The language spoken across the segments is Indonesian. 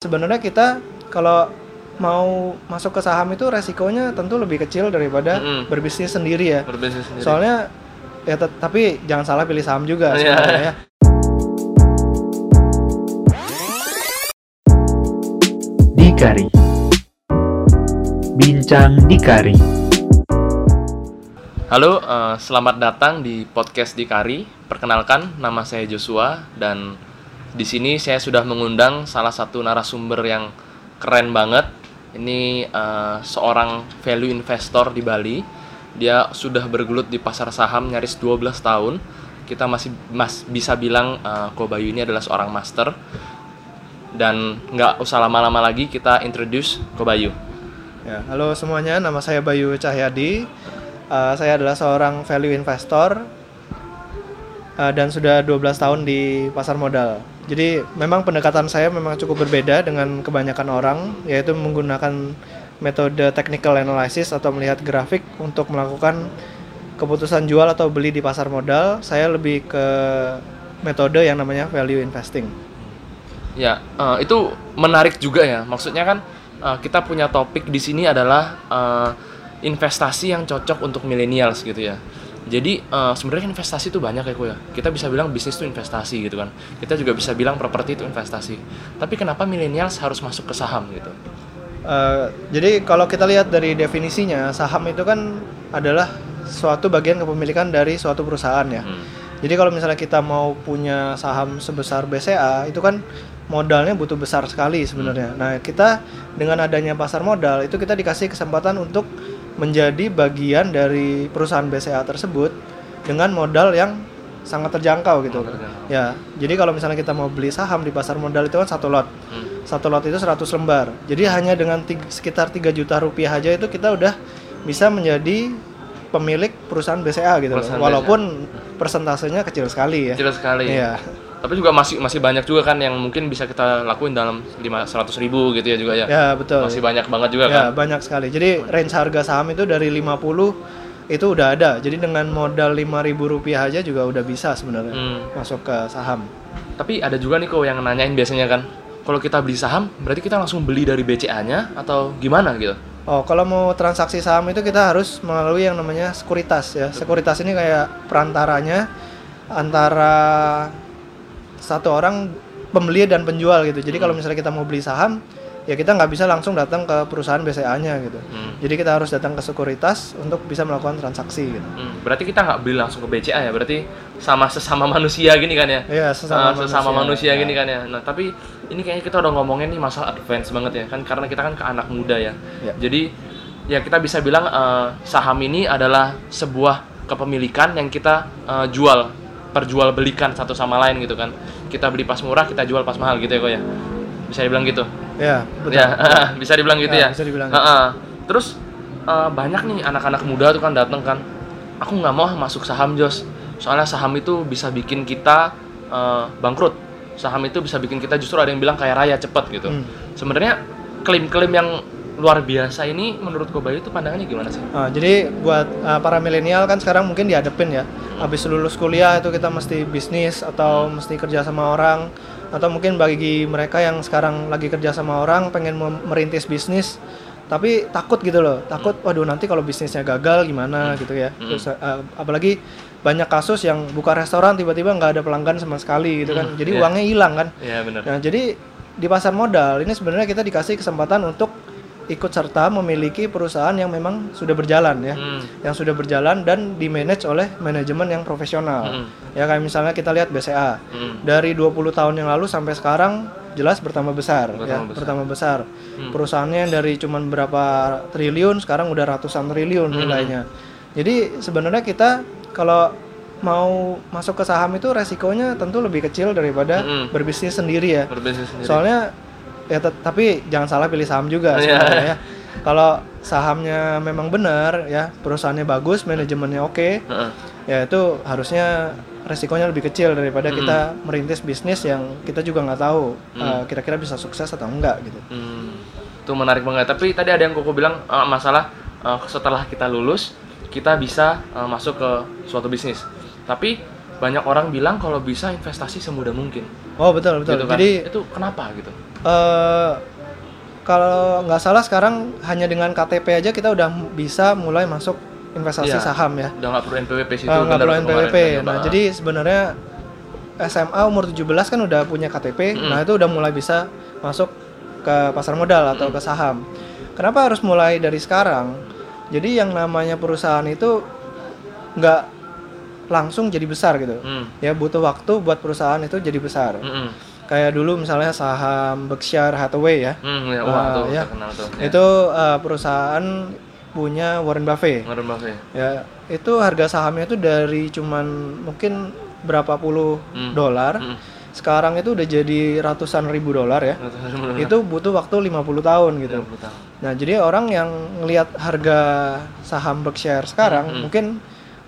Sebenarnya kita kalau mau masuk ke saham itu resikonya tentu lebih kecil daripada Mm-mm. berbisnis sendiri ya. berbisnis sendiri. Soalnya ya tapi jangan salah pilih saham juga Iya. sebenarnya ya. Dikari Bincang Dikari Halo, eh, selamat datang di podcast Dikari. Perkenalkan, nama saya Joshua dan di sini saya sudah mengundang salah satu narasumber yang keren banget. Ini eh, seorang value investor di Bali. Dia sudah bergelut di pasar saham nyaris 12 tahun. Kita masih mas bisa bilang eh, Ko Bayu ini adalah seorang master. Dan nggak usah lama-lama lagi kita introduce Ko Bayu. Ya, halo semuanya, nama saya Bayu Cahyadi. Uh, saya adalah seorang value investor uh, dan sudah 12 tahun di pasar modal. Jadi memang pendekatan saya memang cukup berbeda dengan kebanyakan orang, yaitu menggunakan metode technical analysis atau melihat grafik untuk melakukan keputusan jual atau beli di pasar modal. Saya lebih ke metode yang namanya value investing. Ya, eh, itu menarik juga ya. Maksudnya kan eh, kita punya topik di sini adalah eh, investasi yang cocok untuk millennials gitu ya. Jadi eh, sebenarnya investasi itu banyak ya kok ya. Kita bisa bilang bisnis itu investasi gitu kan. Kita juga bisa bilang properti itu investasi. Tapi kenapa millennials harus masuk ke saham gitu? Eh, jadi kalau kita lihat dari definisinya, saham itu kan adalah suatu bagian kepemilikan dari suatu perusahaan ya. Hmm. Jadi kalau misalnya kita mau punya saham sebesar BCA, itu kan modalnya butuh besar sekali sebenarnya. Nah, kita dengan adanya pasar modal itu kita dikasih kesempatan untuk menjadi bagian dari perusahaan BCA tersebut dengan modal yang sangat terjangkau gitu. Sangat terjangkau. Ya, jadi kalau misalnya kita mau beli saham di pasar modal itu kan satu lot. Hmm. Satu lot itu 100 lembar. Jadi hanya dengan tig- sekitar 3 juta rupiah aja itu kita udah bisa menjadi pemilik perusahaan BCA gitu. loh. Perusahaan Walaupun persentasenya kecil sekali ya. Kecil sekali. Iya. Tapi juga masih masih banyak juga kan yang mungkin bisa kita lakuin dalam 500 ribu gitu ya juga ya. Ya, betul. Masih banyak banget juga Ya, kan. banyak sekali. Jadi range harga saham itu dari 50 itu udah ada. Jadi dengan modal 5.000 rupiah aja juga udah bisa sebenarnya Hmm. masuk ke saham. Tapi ada juga nih kok yang nanyain biasanya kan, kalau kita beli saham, berarti kita langsung beli dari BCA-nya atau gimana gitu? Oh, kalau mau transaksi saham itu kita harus melalui yang namanya sekuritas ya. Sekuritas ini kayak perantaranya antara satu orang pembeli dan penjual gitu. Jadi kalau misalnya kita mau beli saham, ya kita nggak bisa langsung datang ke perusahaan BCA-nya gitu. Hmm. Jadi kita harus datang ke sekuritas untuk bisa melakukan transaksi gitu. Hmm, berarti kita nggak beli langsung ke BCA ya, berarti sama sesama manusia gini kan ya? Iya, sesama Ah, sesama manusia, Ya. gini kan ya. Nah, tapi ini kayaknya kita udah ngomongin nih masalah advance banget ya kan karena kita kan ke anak muda ya. Ya. Jadi ya kita bisa bilang eh, saham ini adalah sebuah kepemilikan yang kita eh, jual, perjualbelikan satu sama lain gitu kan. Kita beli pas murah, kita jual pas mahal gitu ya kok ya. Bisa dibilang gitu. Ya, betul. Ya, bisa dibilang gitu Ya, ya. bisa dibilang Heeh. Terus eh, banyak nih anak-anak muda tuh kan datang kan. Aku nggak mau masuk saham Jos. Soalnya saham itu bisa bikin kita eh, bangkrut. Saham itu bisa bikin kita justru ada yang bilang kaya raya cepet gitu. Hmm. Sebenarnya klaim-klaim yang luar biasa ini menurut Kobayu itu pandangannya gimana sih? Ah, jadi buat ah, para milenial kan sekarang mungkin dihadepin ya. Habis lulus kuliah itu kita mesti bisnis atau mesti kerja sama orang atau mungkin bagi mereka yang sekarang lagi kerja sama orang pengen merintis bisnis tapi takut gitu loh. Takut waduh nanti kalau bisnisnya gagal gimana gitu ya. Hmm. Terus ah, apalagi banyak kasus yang buka restoran tiba-tiba nggak ada pelanggan sama sekali gitu kan. Hmm, Jadi iya. uangnya hilang kan. Iya benar. Nah, jadi di pasar modal ini sebenarnya kita dikasih kesempatan untuk ikut serta memiliki perusahaan yang memang sudah berjalan ya. Hmm. Yang sudah berjalan dan di manage oleh manajemen yang profesional. Hmm. Ya kayak misalnya kita lihat BCA. Hmm. Dari 20 tahun yang lalu sampai sekarang jelas bertambah besar Bertambah ya, besar. bertambah besar. Hmm. Perusahaannya yang dari cuman berapa triliun sekarang udah ratusan triliun Hmm. nilainya. Jadi sebenarnya kita kalau mau masuk ke saham itu resikonya tentu lebih kecil daripada Hmm. berbisnis sendiri ya. Berbisnis sendiri. Soalnya ya tapi jangan salah pilih saham juga Iya. sebenarnya ya. Kalau sahamnya memang benar ya, perusahaannya bagus, manajemennya oke, Heeh. ya itu harusnya resikonya lebih kecil daripada Mm-mm. kita merintis bisnis yang kita juga nggak tahu Mm. uh, kira-kira bisa sukses atau enggak gitu. Hmm, itu menarik banget. Tapi tadi ada yang koko bilang eh, masalah eh, setelah kita lulus kita bisa eh, masuk ke suatu bisnis. Tapi banyak orang bilang kalau bisa investasi semudah mungkin. Oh betul betul. Gitu kan. Jadi itu kenapa gitu? eh kalau nggak salah sekarang hanya dengan KTP aja kita udah bisa mulai masuk investasi Iya. saham ya. Udah nggak perlu NPWP sih Eh, nggak perlu NPWP. Nah, jadi sebenarnya SMA umur 17 kan udah punya KTP. Mm-mm. Nah, itu udah mulai bisa masuk ke pasar modal atau ke saham. Kenapa harus mulai dari sekarang? Jadi yang namanya perusahaan itu nggak langsung jadi besar gitu. Hmm. Ya butuh waktu buat perusahaan itu jadi besar. Mm-mm. Kayak dulu misalnya saham Berkshire Hathaway ya. Hmm, ya, wah Ah, tuh ya. terkenal tuh. Ya. Itu eh, perusahaan punya Warren Buffett. Warren Buffett. Ya, itu harga sahamnya itu dari cuman mungkin berapa puluh Hmm. dolar. Hmm. Sekarang itu udah jadi ratusan ribu dolar ya. Itu butuh waktu 50 tahun gitu. Nah, jadi orang yang ngelihat harga saham Berkshire sekarang Hmm, hmm. mungkin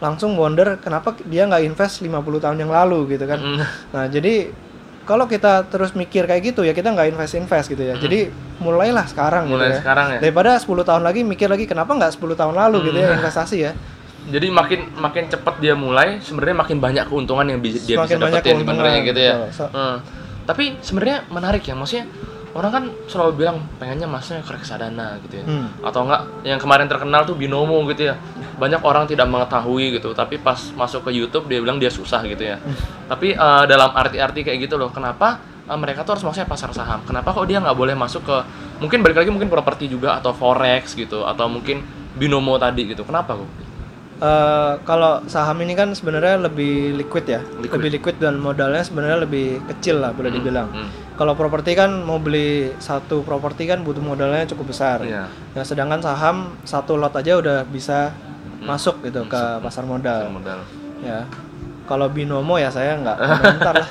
langsung wonder kenapa dia nggak invest 50 tahun yang lalu gitu kan. Hmm. Nah, jadi kalau kita terus mikir kayak gitu ya kita nggak invest invest gitu ya. Jadi mulailah sekarang Hmm. Mulai gitu ya. sekarang ya. Daripada 10 tahun lagi mikir lagi kenapa nggak 10 tahun lalu gitu ya investasi ya. Jadi makin makin cepat dia mulai, sebenarnya makin banyak keuntungan yang bisa dia Semakin bisa dapetin sebenarnya gitu ya. betul. So- Hmm. Tapi sebenarnya menarik ya, maksudnya orang kan selalu bilang pengennya masuknya ke reksadana gitu ya. Hmm. Atau enggak yang kemarin terkenal tuh binomo gitu ya. Banyak orang tidak mengetahui gitu, tapi pas masuk ke YouTube dia bilang dia susah gitu ya. Hmm. Tapi eh, dalam arti-arti kayak gitu loh, kenapa eh, mereka tuh harus masuknya pasar saham? Kenapa kok dia nggak boleh masuk ke mungkin balik lagi mungkin properti juga atau forex gitu atau mungkin binomo tadi gitu. Kenapa kok? Eh, kalau saham ini kan sebenarnya lebih liquid ya, Liquid. lebih liquid dan modalnya sebenarnya lebih kecil lah boleh Hmm, dibilang. hmm. Kalau properti kan mau beli satu properti kan butuh modalnya cukup besar. Iya. Nah, sedangkan saham satu lot aja udah bisa Hmm. masuk gitu ke pasar modal. Pasar modal. Ya. Kalau binomo ya saya nggak komentar lah.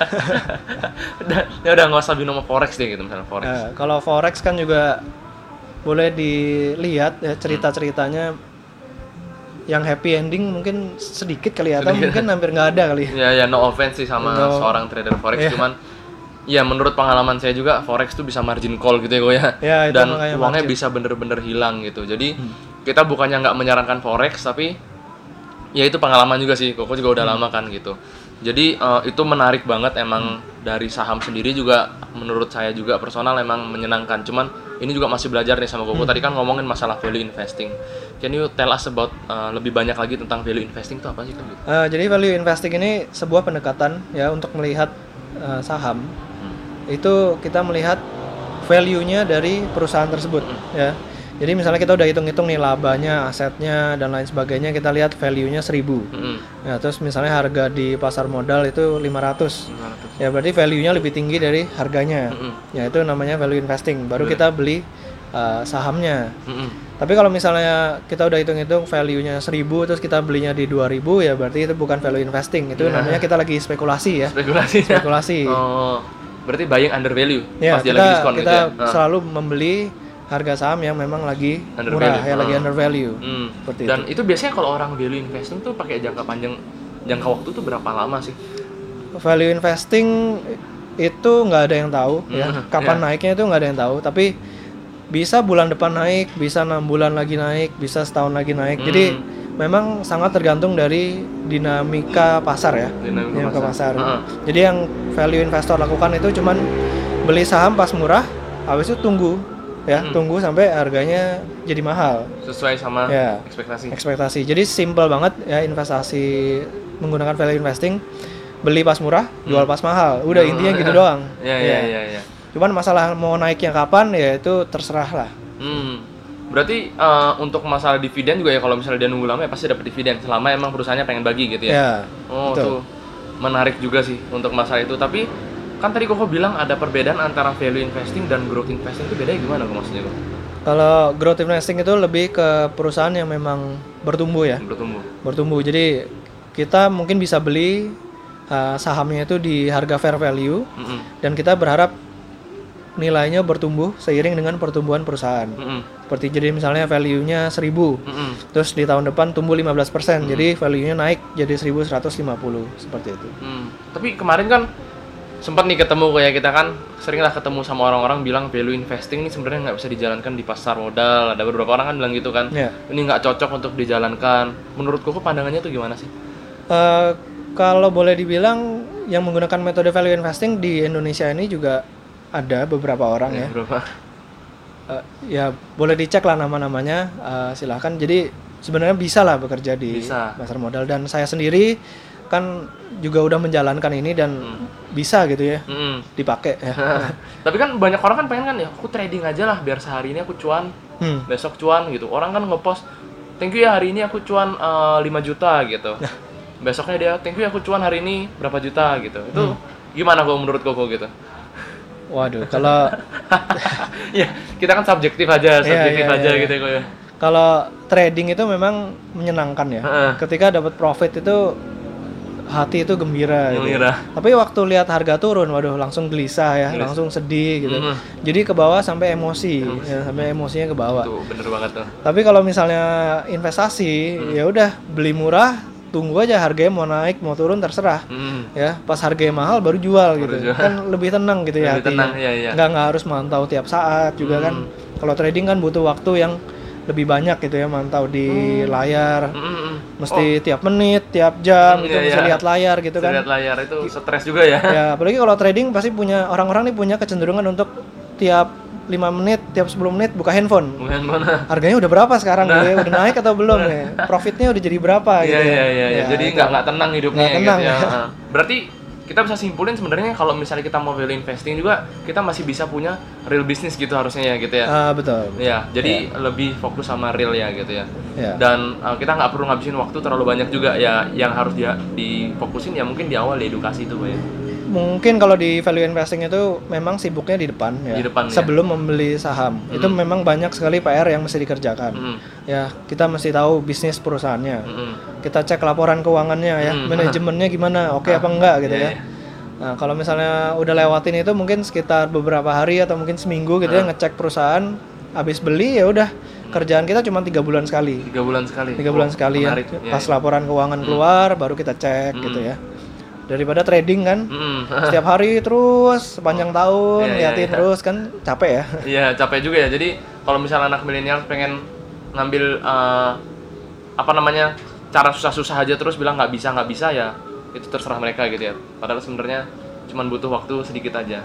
udah, ya udah nggak usah binomo forex deh gitu misalnya forex. Ya, kalau forex kan juga boleh dilihat ya cerita-ceritanya yang happy ending mungkin sedikit kali ya, atau mungkin hampir nggak ada kali. Ya ya no offense sih sama No. seorang trader forex Iya. cuman ya menurut pengalaman saya juga forex tuh bisa margin call gitu ya gue ya. Ya, itu Dan uangnya margin. Hmm. bisa bener-bener hilang gitu. Jadi kita bukannya nggak menyarankan forex tapi ya itu pengalaman juga sih. Koko juga udah Hmm. lama kan gitu. Jadi eh, itu menarik banget emang dari saham sendiri juga menurut saya juga personal emang menyenangkan. Cuman ini juga masih belajar nih sama Hmm. Koko. Tadi kan ngomongin masalah value investing. Can you tell us about eh, lebih banyak lagi tentang value investing itu apa sih kan? Eh, jadi value investing ini sebuah pendekatan ya untuk melihat eh, saham Hmm. itu kita melihat value-nya dari perusahaan tersebut ya. Jadi misalnya kita udah hitung-hitung nih labanya, asetnya dan lain sebagainya kita lihat value-nya 1000. Mm-mm. Ya, terus misalnya harga di pasar modal itu 500. Ya berarti value-nya lebih tinggi dari harganya. Mm-mm. Ya itu namanya value investing. Baru kita beli eh, sahamnya. Mm-mm. Tapi kalau misalnya kita udah hitung-hitung value-nya 1000 terus kita belinya di 2000 ya berarti itu bukan value investing. Itu Iya. namanya kita lagi spekulasi ya. Spekulasi. Spekulasi. Oh, berarti buying under value Ya, pas dia kita lagi diskon kita gitu ya. Ah. selalu membeli harga saham yang memang lagi Under murah value. ya lagi Ah. under value. Hmm. Seperti Dan itu. biasanya kalau orang value investing tuh pakai jangka panjang jangka waktu tuh berapa lama sih? Value investing itu nggak ada yang tahu ya. Hmm, Kapan ya. naiknya itu nggak ada yang tahu, tapi bisa bulan depan naik, bisa enam bulan lagi naik, bisa setahun lagi naik. Jadi Hmm. memang sangat tergantung dari dinamika pasar ya. Dinamika pasar. Heeh. Jadi yang value investor lakukan itu cuman beli saham pas murah, habis itu tunggu ya, Hmm. tunggu sampai harganya jadi mahal. Sesuai sama Ya. ekspektasi. Ekspektasi. Jadi simple banget ya investasi menggunakan value investing. Beli pas murah, jual pas mahal. Udah Oh, intinya gitu doang. Iya iya iya iya. Cuman masalah mau naiknya kapan ya itu terserah lah. Hmm. Berarti eh, untuk masalah dividen juga ya kalau misalnya dia nunggu lama ya pasti dapat dividen selama emang perusahaannya pengen bagi gitu ya. Ya. Oh, betul. tuh menarik juga sih untuk masalah itu. Tapi kan tadi Koko bilang ada perbedaan antara value investing dan growth investing itu bedanya gimana kok maksudnya kok? Kalau growth investing itu lebih ke perusahaan yang memang bertumbuh ya. Bertumbuh. Bertumbuh. Jadi kita mungkin bisa beli uh, sahamnya itu di harga fair value Mm-mm. dan kita berharap nilainya bertumbuh seiring dengan pertumbuhan perusahaan. Mm-mm. Seperti jadi misalnya value-nya 1000 Mm-mm. Terus di tahun depan tumbuh 15%, jadi value-nya naik jadi 1150 seperti itu. Hmm. Tapi kemarin kan sempat nih ketemu kayak kita kan seringlah ketemu sama orang-orang bilang value investing ini sebenarnya nggak bisa dijalankan di pasar modal. Ada beberapa orang kan bilang gitu kan. Ya. Ini nggak cocok untuk dijalankan. Menurut koko pandangannya tuh gimana sih? Eh, Kalau boleh dibilang yang menggunakan metode value investing di Indonesia ini juga ada beberapa orang ya. Berapa? Eh, ya boleh dicek lah nama-namanya. eh, silahkan. Jadi sebenarnya bisa lah bekerja di Bisa. pasar modal dan saya sendiri kan juga udah menjalankan ini dan bisa gitu ya Mm-mm. dipakai ya. Tapi kan banyak orang kan pengen kan ya, aku trading aja lah biar sehari ini aku cuan, Hmm. besok cuan gitu. Orang kan ngepost, thank you ya hari ini aku cuan eh, 5 juta gitu. Besoknya dia, thank you ya aku cuan hari ini berapa juta gitu. Itu gimana kok menurut Koko gitu? Waduh, kalau ya kita kan subjektif aja, Iya, subjektif iya, aja iya. gitu kok ya. kalau trading itu memang menyenangkan ya. Heeh. Ketika dapat profit itu hati itu gembira. gitu. Gembira. Tapi waktu lihat harga turun, waduh langsung gelisah ya, Gelisah. langsung sedih gitu. Mm. Jadi ke bawah sampai emosi, ya, sampai emosinya ke bawah. Tuh bener banget tuh. Tapi kalau misalnya investasi, Hmm. ya udah beli murah, tunggu aja harganya mau naik mau turun terserah. Mm. Ya, pas harganya mahal baru jual gitu. jual. Kan lebih tenang gitu ya Lebih hatinya. tenang, iya, iya. Nggak nggak harus mantau tiap saat juga kan. Hmm. Kalau trading kan butuh waktu yang lebih banyak gitu ya mantau di layar. Mm, mm, mm. Mesti tiap menit, tiap jam Hmm, gitu iya, mesti iya. lihat layar gitu Bisa kan. lihat layar itu stres juga ya. ya apalagi kalau trading pasti punya orang-orang nih punya kecenderungan untuk tiap 5 menit tiap 10 menit buka handphone Bukan mana? harganya udah berapa sekarang gitu ya udah naik atau belum ya profitnya udah jadi berapa Iya gitu ya. iya iya. iya. Ya, Jadi itu. nggak nggak tenang hidupnya Nggak tenang, gitu ya. ya. Berarti kita bisa simpulin sebenarnya kalau misalnya kita mau value investing juga kita masih bisa punya real business gitu harusnya ya gitu ya. Ah, betul Iya, jadi lebih fokus sama real ya gitu ya. ya Dan uh, kita nggak perlu ngabisin waktu terlalu banyak juga ya. Yang harus dia difokusin ya mungkin di awal di edukasi itu, Pak ya. Mungkin kalau di value investing itu memang sibuknya di depan ya Di depan, ya. sebelum membeli saham itu memang banyak sekali PR yang mesti dikerjakan Mm, ya kita mesti tahu bisnis perusahaannya mm, mm. kita cek laporan keuangannya ya Hmm. manajemennya gimana oke apa enggak gitu Iya, ya iya. nah kalau misalnya udah lewatin itu mungkin sekitar beberapa hari atau mungkin seminggu gitu ya ngecek perusahaan habis beli ya udah kerjaan kita cuma tiga bulan sekali Tiga bulan sekali. tiga bulan Oh, sekali ya menarik. Iya, pas iya. laporan keuangan keluar baru kita cek Hmm. gitu ya daripada trading kan Mm, setiap hari terus sepanjang tahun Iya, iya, liatin iya. terus kan capek ya Iya capek juga ya. Jadi kalau misalnya anak milenial pengen ngambil eh, apa namanya cara susah-susah aja terus bilang nggak bisa nggak bisa ya itu terserah mereka gitu ya. Padahal sebenarnya cuman butuh waktu sedikit aja.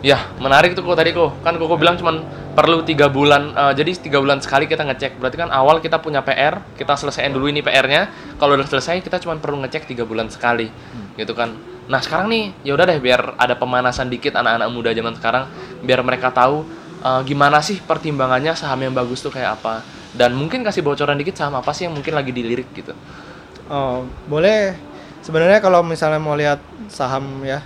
Ya menarik tuh kok tadi kok kan kok bilang cuman perlu tiga bulan eh, jadi tiga bulan sekali kita ngecek. Berarti kan awal kita punya PR kita selesaiin dulu ini PR-nya kalau udah selesai kita cuma perlu ngecek tiga bulan sekali gitu kan. Nah sekarang nih ya udah deh biar ada pemanasan dikit anak-anak muda zaman sekarang biar mereka tahu eh, gimana sih pertimbangannya saham yang bagus tuh kayak apa. Dan mungkin kasih bocoran dikit saham apa sih yang mungkin lagi dilirik gitu. Oh boleh. Sebenarnya kalau misalnya mau lihat saham ya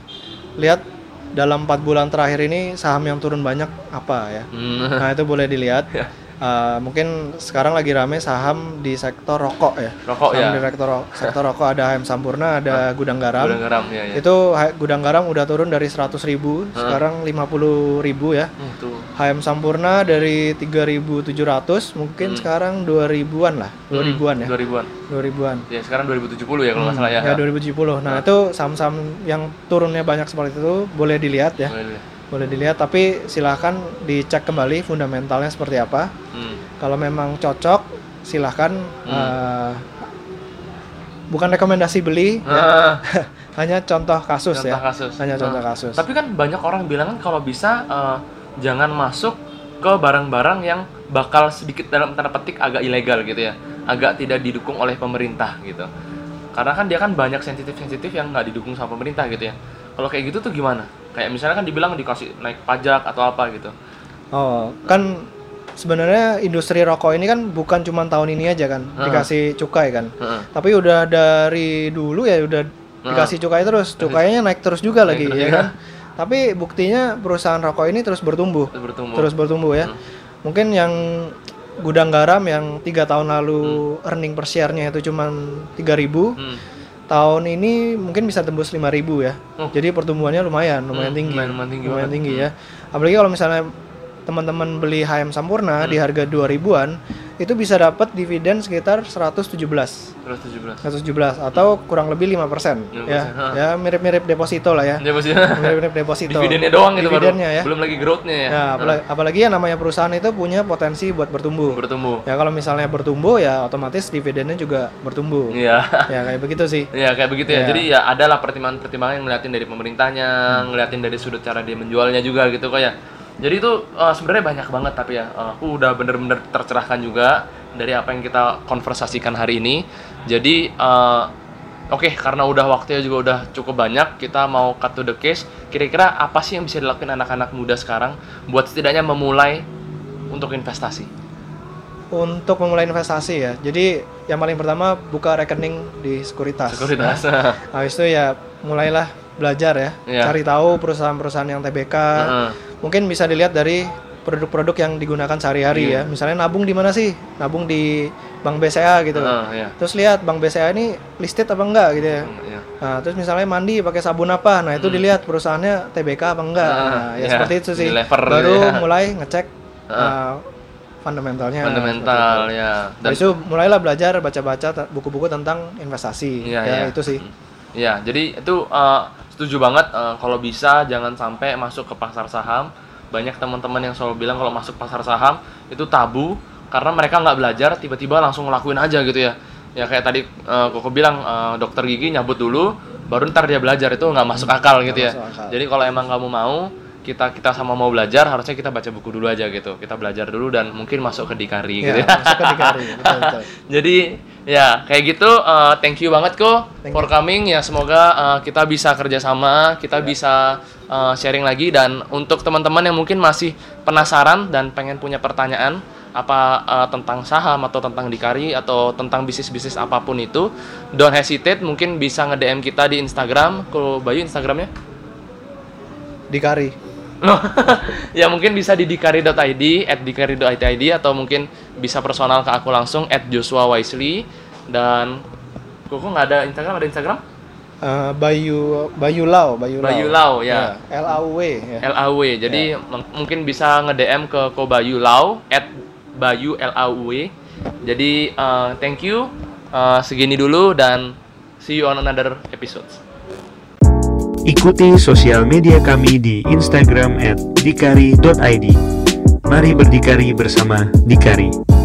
lihat dalam empat bulan terakhir ini saham yang turun banyak apa ya Hmm. Nah itu boleh dilihat. Eh, mungkin sekarang lagi rame saham di sektor rokok ya. Rokok, saham ya. di sektor, ro- sektor rokok ada HM Sampurna, ada Gudang Garam. Gudang garam ya ya Itu Gudang Garam udah turun dari 100.000 ribu, sekarang 50.000 ribu ya. Hmm, tuh HM Sampurna dari 3.700 mungkin sekarang 2.000-an lah, 2.000-an ya. 2000-an 2.000-an. ya sekarang 2070 ya kalau nggak salah ya Ya 2070. Nah, itu saham-saham yang turunnya banyak seperti itu boleh dilihat ya. Boleh deh. Boleh dilihat tapi silahkan dicek kembali fundamentalnya seperti apa. Hmm. Kalau memang cocok, silahkan. eh, bukan rekomendasi beli, ya. Ah. hanya contoh kasus Contoh ya. kasus. Hanya contoh Nah, kasus. Tapi kan banyak orang bilang kan kalau bisa eh, jangan masuk ke barang-barang yang bakal sedikit dalam tanda petik agak ilegal gitu ya, agak tidak didukung oleh pemerintah gitu. Karena kan dia kan banyak sensitif-sensitif yang nggak didukung sama pemerintah gitu ya. Kalau kayak gitu tuh gimana? Kayak misalnya kan dibilang dikasih naik pajak atau apa gitu. Oh, kan sebenarnya industri rokok ini kan bukan cuma tahun ini aja kan Heeh. dikasih cukai kan. Heeh. Tapi udah dari dulu ya udah dikasih cukai terus, cukainya naik terus juga lagi terus ya juga. kan. Tapi buktinya perusahaan rokok ini terus bertumbuh. Terus bertumbuh. Terus bertumbuh ya. Hmm. Mungkin yang gudang garam yang tiga tahun lalu Hmm. earning per share-nya itu cuma 3000 Hmm. Tahun ini mungkin bisa tembus 5000 ya. Oh. Jadi pertumbuhannya lumayan, lumayan Hmm, tinggi. lumayan- lumayan tinggi banget. tinggi ya. Apalagi kalau misalnya teman-teman beli HM Sampurna Hmm. di harga 2000-an itu bisa dapat dividen sekitar 117 Terus 17. 117 atau kurang lebih 5% 5%, ya. ha. Ya mirip-mirip deposito lah ya. Mirip-mirip deposito. dividennya doang itu baru. Dividennya ya. Belum lagi growth-nya ya. Ya, apalagi, apalagi ya namanya perusahaan itu punya potensi buat bertumbuh. bertumbuh. Ya kalau misalnya bertumbuh ya otomatis dividennya juga bertumbuh. Iya. Ya kayak begitu sih. Iya kayak begitu ya. Iya. Jadi ya adalah pertimbangan-pertimbangan yang ngeliatin dari pemerintahnya, ngeliatin dari sudut cara dia menjualnya juga gitu kok ya. Jadi itu eh, sebenarnya banyak banget tapi ya eh, aku udah bener-bener tercerahkan juga dari apa yang kita konversasikan hari ini. Jadi eh, oke karena udah waktunya juga udah cukup banyak, kita mau cut to the case. Kira-kira apa sih yang bisa dilakukan anak-anak muda sekarang buat setidaknya memulai untuk investasi? Untuk memulai investasi ya. Jadi yang paling pertama buka rekening di sekuritas. Sekuritas. Nah, habis itu ya mulailah belajar ya. Iya. Cari tahu perusahaan-perusahaan yang TBK. Heeh. Mungkin bisa dilihat dari produk-produk yang digunakan sehari-hari Iya. ya. Misalnya nabung di mana sih? Nabung di Bank BCA gitu. Heeh, iya. Terus lihat Bank BCA ini listed apa enggak gitu ya. Iya. Nah, terus misalnya mandi pakai sabun apa? Nah, itu dilihat perusahaannya TBK apa enggak. Hmm. Ah, Nah, ya iya. seperti itu sih. Lever Baru gitu ya. mulai ngecek Ah. uh, fundamentalnya. Fundamental itu. ya. Habis itu mulailah belajar baca-baca buku-buku tentang investasi. Iya, ya, iya. itu sih. Iya, jadi itu eh, setuju banget eh, kalau bisa jangan sampai masuk ke pasar saham. Banyak teman-teman yang selalu bilang kalau masuk pasar saham itu tabu karena mereka nggak belajar tiba-tiba langsung ngelakuin aja gitu ya. Ya kayak tadi eh, Koko bilang eh, dokter gigi nyabut dulu baru ntar dia belajar itu nggak masuk akal gitu ya. masuk akal. Jadi kalau emang kamu mau kita kita sama mau belajar harusnya kita baca buku dulu aja gitu. Kita belajar dulu dan mungkin masuk ke Dikari gitu Ya, ya. masuk ke Dikari. betul, betul. Jadi ya kayak gitu uh, thank you banget kok Thank for coming. Ya semoga uh, kita bisa kerjasama kita bisa uh, sharing lagi. Dan untuk teman-teman yang mungkin masih penasaran dan pengen punya pertanyaan apa uh, tentang saham atau tentang dikari atau tentang bisnis-bisnis apa pun itu don't hesitate. Mungkin bisa nge DM kita di Instagram. Kalau Bayu Instagramnya? Dikari. Loh, ya mungkin bisa di dikari.id, at dikari.id atau mungkin bisa personal ke aku langsung at Joshua Wisely dan Koko nggak ada Instagram, ada Instagram? Uh, Bayu Bayu Lau, Bayu Lau. Bayu Lau, ya. L A W ya. LAW. Jadi m- mungkin bisa nge-DM ke Ko Bayu Lau at Bayu LAW. Jadi uh, thank you. Uh, segini dulu dan see you on another episode. Ikuti sosial media kami di Instagram @dikari.id. Mari berdikari bersama Dikari.